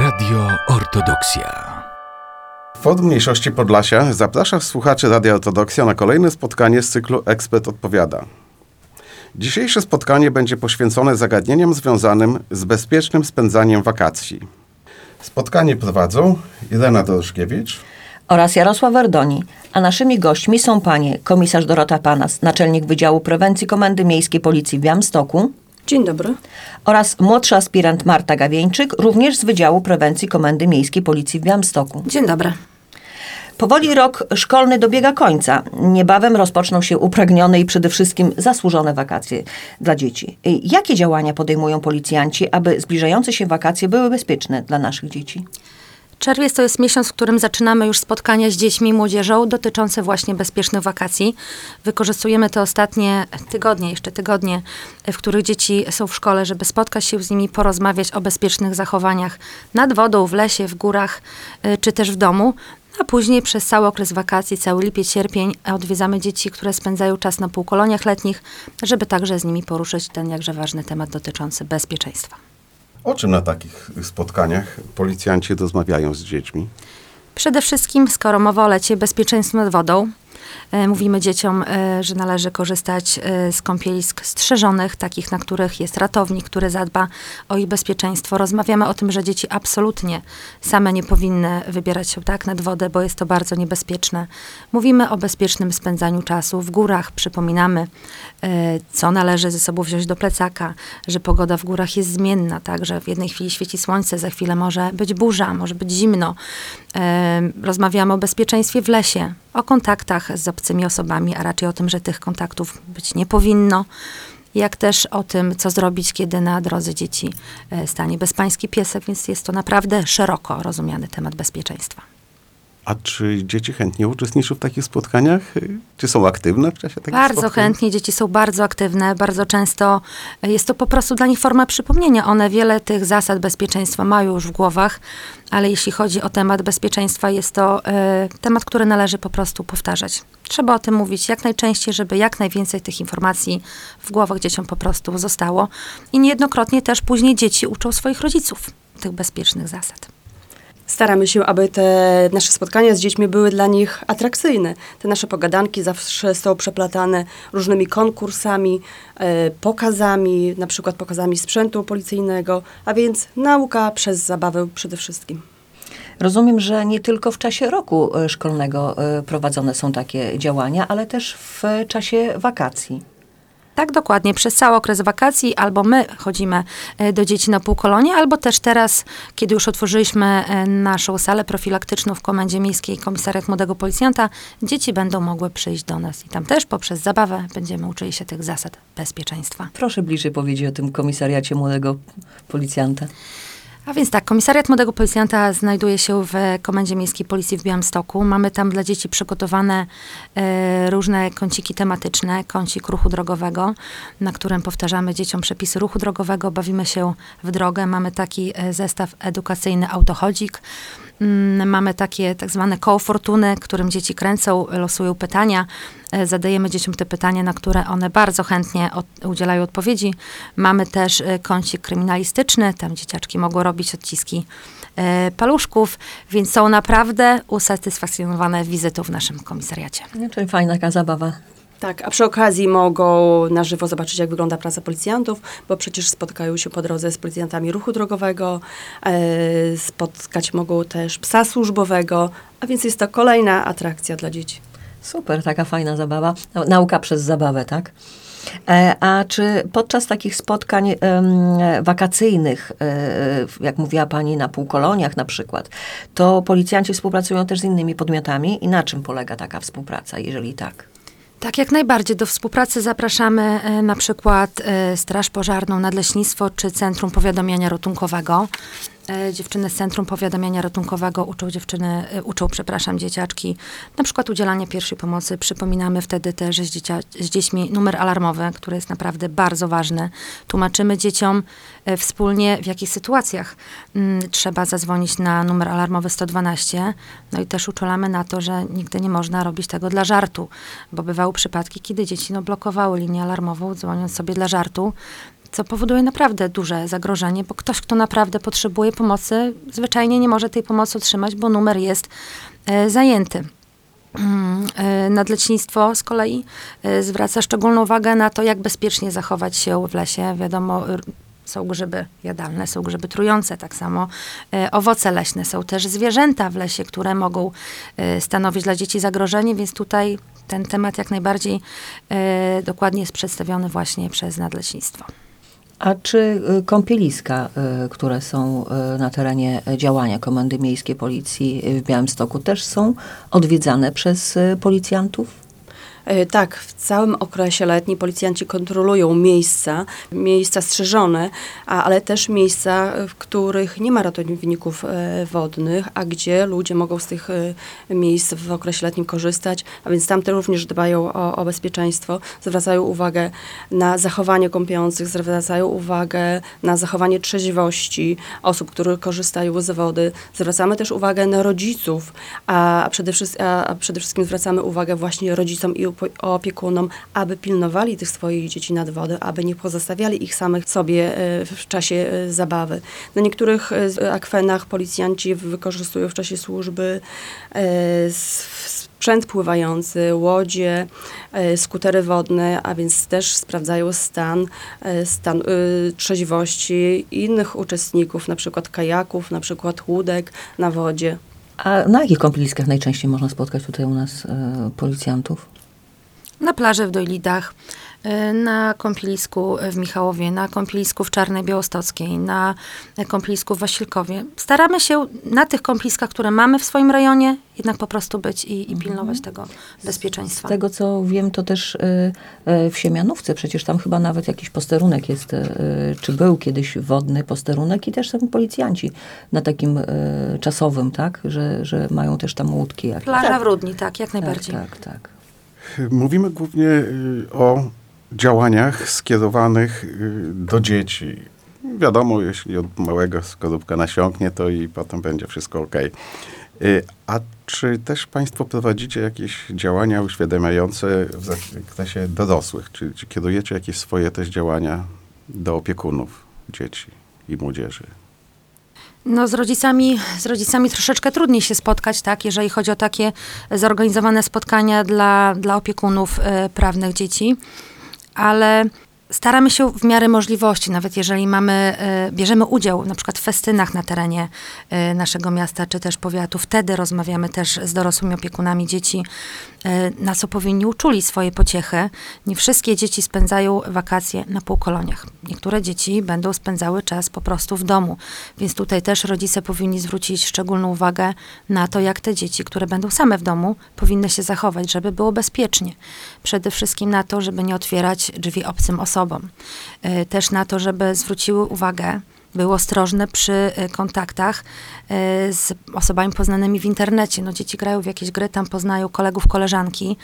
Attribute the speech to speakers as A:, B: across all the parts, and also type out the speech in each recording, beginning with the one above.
A: Radio Ortodoksja.
B: Forum Mniejszości Podlasia zaprasza słuchaczy Radia Ortodoksja na kolejne spotkanie z cyklu Ekspert Odpowiada. Dzisiejsze spotkanie będzie poświęcone zagadnieniom związanym z bezpiecznym spędzaniem wakacji. Spotkanie prowadzą Irena Dorożkiewicz,
C: oraz Jarosław Wardoni, a naszymi gośćmi są panie komisarz Dorota Panas, naczelnik Wydziału Prewencji Komendy Miejskiej Policji w Białymstoku
D: Dzień dobry.
C: oraz młodszy aspirant Marta Gawieńczyk, również z Wydziału Prewencji Komendy Miejskiej Policji w Białymstoku.
D: Dzień dobry.
C: Powoli rok szkolny dobiega końca. Niebawem rozpoczną się upragnione i przede wszystkim zasłużone wakacje dla dzieci. Jakie działania podejmują policjanci, aby zbliżające się wakacje były bezpieczne dla naszych dzieci?
D: Czerwiec to jest miesiąc, w którym zaczynamy już spotkania z dziećmi i młodzieżą dotyczące właśnie bezpiecznych wakacji. Wykorzystujemy te ostatnie tygodnie, jeszcze tygodnie, w których dzieci są w szkole, żeby spotkać się z nimi, porozmawiać o bezpiecznych zachowaniach nad wodą, w lesie, w górach y, czy też w domu. A później przez cały okres wakacji, cały lipiec, sierpień odwiedzamy dzieci, które spędzają czas na półkoloniach letnich, żeby także z nimi poruszyć ten jakże ważny temat dotyczący bezpieczeństwa.
B: O czym na takich spotkaniach policjanci rozmawiają z dziećmi?
D: Przede wszystkim, skoro mowa o lecie, bezpieczeństwo nad wodą. E, Mówimy dzieciom, e, że należy korzystać e, z kąpielisk strzeżonych, takich, na których jest ratownik, który zadba o ich bezpieczeństwo. Rozmawiamy o tym, że dzieci absolutnie same nie powinny wybierać się tak nad wodę, bo jest to bardzo niebezpieczne. Mówimy o bezpiecznym spędzaniu czasu w górach. Przypominamy, co należy ze sobą wziąć do plecaka, że pogoda w górach jest zmienna, tak, że w jednej chwili świeci słońce, za chwilę może być burza, może być zimno. Rozmawiamy o bezpieczeństwie w lesie, o kontaktach z obcymi osobami, a raczej o tym, że tych kontaktów być nie powinno. Jak też o tym, co zrobić, kiedy na drodze dzieci e, stanie bezpański piesek, więc jest to naprawdę szeroko rozumiany temat bezpieczeństwa.
B: A czy dzieci chętnie uczestniczą w takich spotkaniach? Czy są aktywne w czasie takich
D: Bardzo
B: spotkań?
D: chętnie, dzieci są bardzo aktywne, bardzo często e, jest to po prostu dla nich forma przypomnienia. One wiele tych zasad bezpieczeństwa mają już w głowach, ale jeśli chodzi o temat bezpieczeństwa, jest to e, temat, który należy po prostu powtarzać. Trzeba o tym mówić jak najczęściej, żeby jak najwięcej tych informacji w głowach dzieciom po prostu zostało. I niejednokrotnie też później dzieci uczą swoich rodziców tych bezpiecznych zasad.
E: Staramy się, aby te nasze spotkania z dziećmi były dla nich atrakcyjne. Te nasze pogadanki zawsze są przeplatane różnymi konkursami, e, pokazami, na przykład pokazami sprzętu policyjnego, a więc nauka przez zabawę przede wszystkim.
C: Rozumiem, że nie tylko w czasie roku e, szkolnego e, prowadzone są takie działania, ale też w czasie wakacji.
D: Tak, dokładnie. Przez cały okres wakacji albo my chodzimy e, do dzieci na półkolonie, albo też teraz, kiedy już otworzyliśmy e, naszą salę profilaktyczną w Komendzie Miejskiej Komisariat Młodego Policjanta, dzieci będą mogły przyjść do nas i tam też poprzez zabawę będziemy uczyli się tych zasad bezpieczeństwa.
C: Proszę bliżej powiedzieć o tym komisariacie młodego policjanta.
D: A więc tak, Komisariat Młodego Policjanta znajduje się w Komendzie Miejskiej Policji w Białymstoku. Mamy tam dla dzieci przygotowane e, różne kąciki tematyczne, kącik ruchu drogowego, na którym powtarzamy dzieciom przepisy ruchu drogowego, bawimy się w drogę. Mamy taki e, zestaw edukacyjny autochodzik. Mm, Mamy takie tak zwane koło fortuny, którym dzieci kręcą, losują pytania. E, Zadajemy dzieciom te pytania, na które one bardzo chętnie od, udzielają odpowiedzi. Mamy też e, kącik kryminalistyczny, tam dzieciaczki mogą robić odciski e, paluszków, więc są naprawdę usatysfakcjonowane wizytą w naszym komisariacie.
C: No, czyli fajna taka zabawa.
E: Tak, a przy okazji mogą na żywo zobaczyć, jak wygląda praca policjantów, bo przecież spotkają się po drodze z policjantami ruchu drogowego, e, spotkać mogą też psa służbowego, a więc jest to kolejna atrakcja dla dzieci.
C: Super, taka fajna zabawa. Nau- Nauka przez zabawę, tak? E, A czy podczas takich spotkań wakacyjnych, e, jak mówiła Pani, na półkoloniach na przykład, to policjanci współpracują też z innymi podmiotami? I na czym polega taka współpraca, jeżeli tak?
D: Tak, jak najbardziej. Do współpracy zapraszamy e, na przykład e, Straż Pożarną, Nadleśnictwo czy Centrum Powiadamiania Ratunkowego. E, dziewczyny z Centrum Powiadamiania Ratunkowego uczą dziewczyny, e, uczą, przepraszam, dzieciaczki na przykład udzielania pierwszej pomocy. Przypominamy wtedy też z, dziecia, z dziećmi numer alarmowy, który jest naprawdę bardzo ważny. Tłumaczymy dzieciom e, wspólnie, w jakich sytuacjach mm, trzeba zadzwonić na numer alarmowy 112. No i też uczulamy na to, że nigdy nie można robić tego dla żartu, bo bywały przypadki, kiedy dzieci no, blokowały linię alarmową, dzwoniąc sobie dla żartu. Co powoduje naprawdę duże zagrożenie, bo ktoś, kto naprawdę potrzebuje pomocy, zwyczajnie nie może tej pomocy otrzymać, bo numer jest e, zajęty. Mm, e, Nadlecznictwo z kolei e, zwraca szczególną uwagę na to, jak bezpiecznie zachować się w lesie. Wiadomo, są grzyby jadalne, są grzyby trujące, tak samo owoce leśne. Są też zwierzęta w lesie, które mogą stanowić dla dzieci zagrożenie, więc tutaj ten temat jak najbardziej dokładnie jest przedstawiony właśnie przez nadleśnictwo.
C: A czy y, kąpieliska, y, które są y, na terenie działania Komendy Miejskiej Policji w Białymstoku też są odwiedzane przez policjantów?
E: E, Tak, w całym okresie letni policjanci kontrolują miejsca, miejsca strzeżone, a, ale też miejsca, w których nie ma ratowników e, wodnych, a gdzie ludzie mogą z tych e, miejsc w okresie letnim korzystać, a więc tam te również dbają o, o bezpieczeństwo, zwracają uwagę na zachowanie kąpiących, zwracają uwagę na zachowanie trzeźwości osób, które korzystają z wody. Zwracamy też uwagę na rodziców, a, a, przede, wszystkim, a, a przede wszystkim zwracamy uwagę właśnie rodzicom i opiekunom, aby pilnowali tych swoich dzieci nad wodę, aby nie pozostawiali ich samych sobie e, w czasie e, zabawy. Na niektórych e, akwenach policjanci wykorzystują w czasie służby sprzęt pływający, łodzie, skutery wodne, a więc też sprawdzają stan, stan trzeźwości innych uczestników, na przykład kajaków, na przykład łódek na wodzie.
C: A na jakich kąpieliskach najczęściej można spotkać tutaj u nas y, policjantów?
D: Na plaży w Dojlidach, y, na kąpielisku w Michałowie, na kąpielisku w Czarnej Białostockiej, na kąpielisku w Wasilkowie. Staramy się na tych kąpieliskach, które mamy w swoim rejonie, jednak po prostu być i, i pilnować tego bezpieczeństwa.
C: Z tego co wiem, to też y, y, w Siemianówce, przecież tam chyba nawet jakiś posterunek jest, czy był kiedyś wodny posterunek i też są policjanci na takim czasowym, tak? Że, że mają też tam łódki jakieś.
D: Plaża w Rudni, tak, jak
C: tak,
D: najbardziej.
C: tak, tak.
B: Mówimy głównie y, o działaniach skierowanych y, do dzieci. Wiadomo, jeśli od małego skorupka nasiąknie, to i potem będzie wszystko ok. A czy też Państwo prowadzicie jakieś działania uświadamiające w zakresie dorosłych? Czy, czy kierujecie jakieś swoje też działania do opiekunów dzieci i młodzieży?
D: No z rodzicami, z rodzicami troszeczkę trudniej się spotkać, tak, jeżeli chodzi o takie zorganizowane spotkania dla, dla opiekunów e, prawnych dzieci, ale staramy się w miarę możliwości, nawet jeżeli mamy, e, bierzemy udział na przykład w festynach na terenie e, naszego miasta, czy też powiatu, wtedy rozmawiamy też z dorosłymi opiekunami dzieci, e, na co powinni uczuli swoje pociechy. Nie wszystkie dzieci spędzają wakacje na półkoloniach. Niektóre dzieci będą spędzały czas po prostu w domu, więc tutaj też rodzice powinni zwrócić szczególną uwagę na to, jak te dzieci, które będą same w domu, powinny się zachować, żeby było bezpiecznie. Przede wszystkim na to, żeby nie otwierać drzwi obcym osobom. E, Też na to, żeby zwróciły uwagę, były ostrożne przy e, kontaktach e, z osobami poznanymi w internecie. No, dzieci grają w jakieś gry, tam poznają kolegów, koleżanki.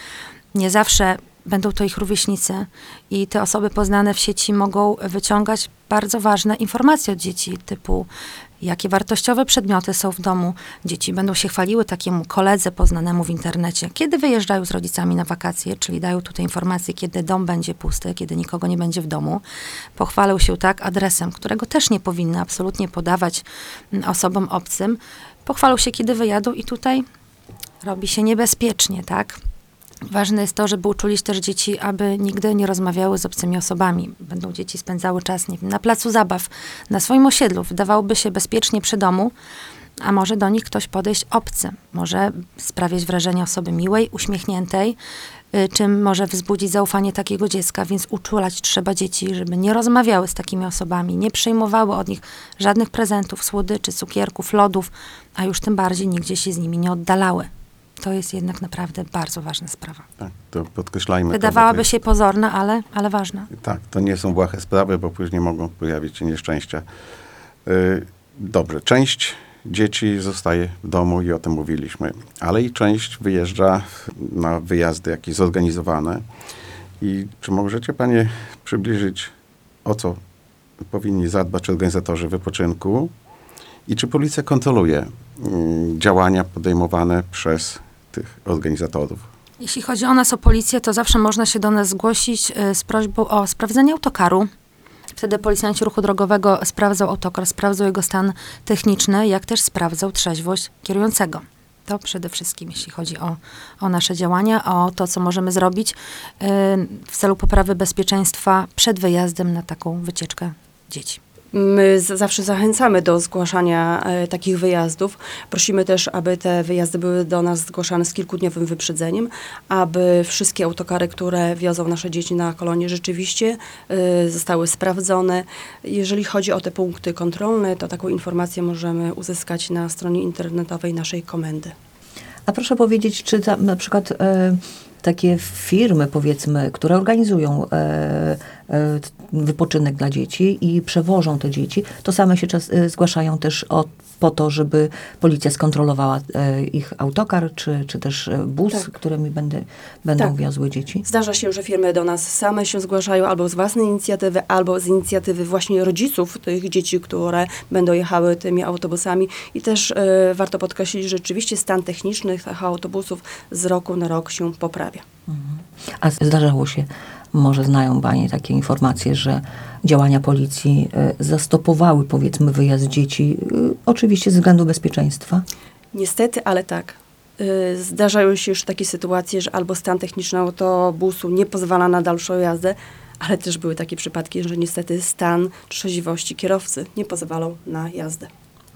D: Nie zawsze będą to ich rówieśnicy i te osoby poznane w sieci mogą wyciągać bardzo ważne informacje od dzieci, typu jakie wartościowe przedmioty są w domu. Dzieci będą się chwaliły takiemu koledze poznanemu w internecie, kiedy wyjeżdżają z rodzicami na wakacje, czyli dają tutaj informacje, kiedy dom będzie pusty, kiedy nikogo nie będzie w domu. Pochwalą się tak adresem, którego też nie powinny absolutnie podawać mm, osobom obcym. Pochwalą się, kiedy wyjadą i tutaj robi się niebezpiecznie, tak? Ważne jest to, żeby uczulić też dzieci, aby nigdy nie rozmawiały z obcymi osobami. Będą dzieci spędzały czas, nie wiem, na placu zabaw, na swoim osiedlu. Wydawałoby się bezpiecznie przy domu, a może do nich ktoś podejść obcy. Może sprawiać wrażenie osoby miłej, uśmiechniętej, y, czym może wzbudzić zaufanie takiego dziecka, więc uczulać trzeba dzieci, żeby nie rozmawiały z takimi osobami, nie przyjmowały od nich żadnych prezentów, słodyczy, cukierków, lodów, a już tym bardziej nigdzie się z nimi nie oddalały. To jest jednak naprawdę bardzo ważna sprawa.
B: Tak, to podkreślajmy. to, to
D: Wydawałaby
B: jest-
D: się pozorna, ale, ale ważna.
B: Tak, to nie są błahe sprawy, bo później mogą pojawić się nieszczęścia. Y, Dobrze, część dzieci zostaje w domu i o tym mówiliśmy, ale i część wyjeżdża na wyjazdy jakieś zorganizowane. I czy możecie Panie przybliżyć, o co powinni zadbać organizatorzy wypoczynku i czy policja kontroluje mm, działania podejmowane przez tych organizatorów?
D: Jeśli chodzi o nas, o policję, to zawsze można się do nas zgłosić y, z prośbą o sprawdzenie autokaru. Wtedy policjanci ruchu drogowego sprawdzał autokar, sprawdzał jego stan techniczny, jak też sprawdzał trzeźwość kierującego. To przede wszystkim, jeśli chodzi o, o nasze działania, o to, co możemy zrobić yy, w celu poprawy bezpieczeństwa przed wyjazdem na taką wycieczkę dzieci.
E: My zawsze zachęcamy do zgłaszania e, takich wyjazdów. Prosimy też, aby te wyjazdy były do nas zgłaszane z kilkudniowym wyprzedzeniem, aby wszystkie autokary, które wiozą nasze dzieci na kolonie, rzeczywiście e, zostały sprawdzone. Jeżeli chodzi o te punkty kontrolne, to taką informację możemy uzyskać na stronie internetowej naszej komendy.
C: A proszę powiedzieć, czy tam na przykład e, takie firmy, powiedzmy, które organizują e, e, wypoczynek dla dzieci i przewożą te dzieci, to same się czas, e, zgłaszają też o, po to, żeby policja skontrolowała e, ich autokar, czy, czy też e, bus,
E: Tak.
C: którymi będę, będą
E: Tak.
C: wiozły dzieci?
E: Zdarza się, że firmy do nas same się zgłaszają albo z własnej inicjatywy, albo z inicjatywy właśnie rodziców tych dzieci, które będą jechały tymi autobusami. I też e, warto podkreślić, że rzeczywiście stan techniczny tych autobusów z roku na rok się poprawia.
C: A zdarzało się, może znają Panie takie informacje, że działania policji e, zastopowały, powiedzmy, wyjazd dzieci, e, oczywiście ze względu bezpieczeństwa?
E: Niestety, ale tak. Y, Zdarzają się już takie sytuacje, że albo stan techniczny autobusu nie pozwala na dalszą jazdę, ale też były takie przypadki, że niestety stan trzeźwości kierowcy nie pozwalał na jazdę.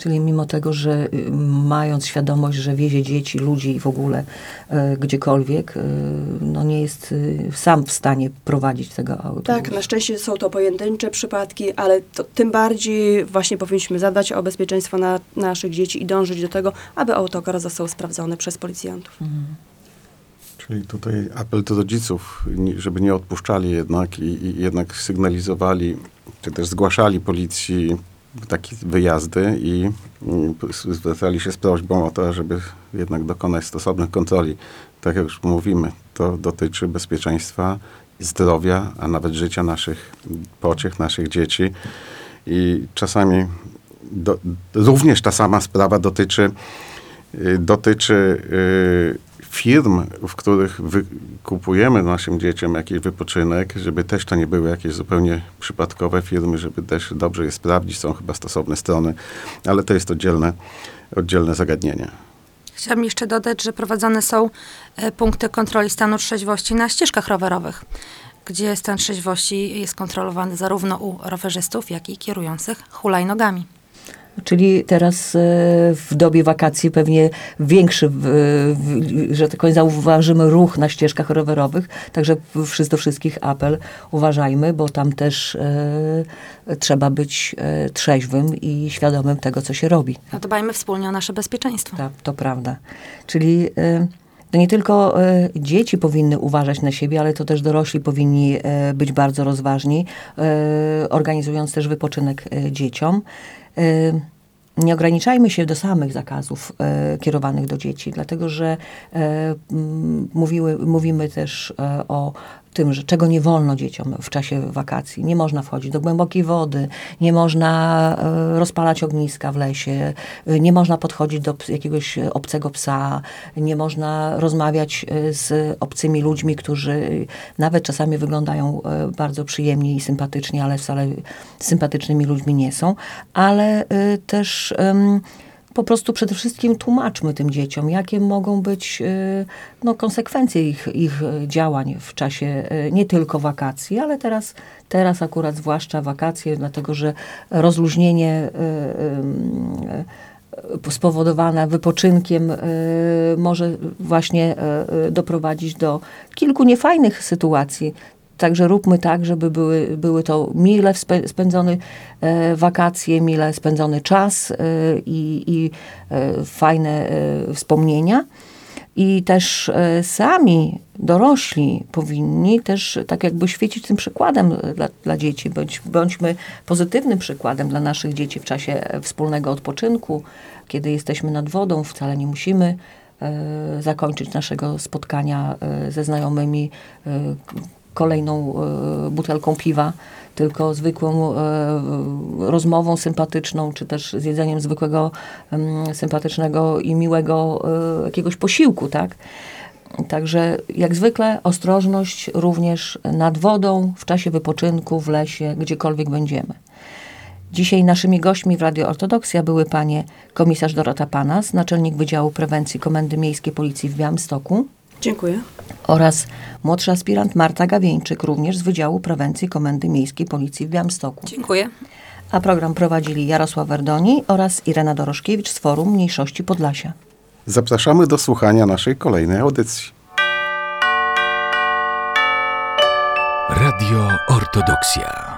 C: Czyli mimo tego, że y, mając świadomość, że wiezie dzieci, ludzi i w ogóle e, gdziekolwiek, e, no nie jest y, sam w stanie prowadzić tego autobusu.
E: Tak, na szczęście są to pojedyncze przypadki, ale to, tym bardziej właśnie powinniśmy zadbać o bezpieczeństwo na, naszych dzieci i dążyć do tego, aby autokar został sprawdzony przez policjantów.
B: Czyli tutaj apel do rodziców, żeby nie odpuszczali jednak i, i jednak sygnalizowali, czy też zgłaszali policji takie wyjazdy i zwracali się z prośbą o to, żeby jednak dokonać stosownych kontroli. Tak jak już mówimy, to dotyczy bezpieczeństwa zdrowia, a nawet życia naszych pociech, naszych dzieci. I czasami do, również ta sama sprawa dotyczy y, dotyczy y, firm, w których kupujemy naszym dzieciom jakiś wypoczynek, żeby też to nie były jakieś zupełnie przypadkowe firmy, żeby też dobrze je sprawdzić. Są chyba stosowne strony, ale to jest oddzielne, oddzielne zagadnienie.
D: Chciałabym jeszcze dodać, że prowadzone są e, punkty kontroli stanu trzeźwości na ścieżkach rowerowych, gdzie stan trzeźwości jest kontrolowany zarówno u rowerzystów, jak i kierujących hulajnogami.
C: Czyli teraz e, w dobie wakacji pewnie większy, że tak powiem, zauważymy ruch na ścieżkach rowerowych. Także do wszystkich apel uważajmy, bo tam też e, trzeba być e, trzeźwym i świadomym tego, co się robi.
D: No dbajmy wspólnie o nasze bezpieczeństwo.
C: Tak, to prawda. Czyli nie tylko e, dzieci powinny uważać na siebie, ale to też dorośli powinni e, być bardzo rozważni, e, organizując też wypoczynek dzieciom. E, nie ograniczajmy się do samych zakazów e, kierowanych do dzieci, dlatego że m, mówiły, mówimy też o tym, że czego nie wolno dzieciom w czasie wakacji. Nie można wchodzić do głębokiej wody, nie można e, rozpalać ogniska w lesie, e, nie można podchodzić do jakiegoś obcego psa, nie można rozmawiać e, z obcymi ludźmi, którzy nawet czasami wyglądają bardzo przyjemnie i sympatycznie, ale wcale sympatycznymi ludźmi nie są, ale też em, po prostu przede wszystkim tłumaczmy tym dzieciom, jakie mogą być e, no, konsekwencje ich, ich e, działań w czasie e, nie tylko wakacji, ale teraz, teraz akurat zwłaszcza wakacje, dlatego że rozluźnienie spowodowane wypoczynkiem może właśnie doprowadzić do kilku niefajnych sytuacji. Także róbmy tak, żeby były, były to mile spędzone wakacje, mile spędzony czas e, i, i e, fajne e, wspomnienia. I też sami dorośli powinni też tak jakby świecić tym przykładem dla, dla dzieci. Bądź, bądźmy pozytywnym przykładem dla naszych dzieci w czasie wspólnego odpoczynku, kiedy jesteśmy nad wodą, wcale nie musimy zakończyć naszego spotkania ze znajomymi kolejną e, butelką piwa, tylko zwykłą e, rozmową sympatyczną, czy też zjedzeniem zwykłego em, sympatycznego i miłego e, jakiegoś posiłku, tak? Także jak zwykle ostrożność również nad wodą, w czasie wypoczynku, w lesie, gdziekolwiek będziemy. Dzisiaj naszymi gośćmi w Radio Ortodoksja były panie komisarz Dorota Panas, naczelnik Wydziału Prewencji Komendy Miejskiej Policji w Białymstoku
E: Dziękuję.
C: oraz młodszy aspirant Marta Gawieńczyk, również z Wydziału Prewencji Komendy Miejskiej Policji w Białymstoku.
D: Dziękuję.
C: A program prowadzili Jarosław Werdoni oraz Irena Doroszkiewicz z Forum Mniejszości Podlasia.
B: Zapraszamy do słuchania naszej kolejnej audycji.
A: Radio Ortodoksja.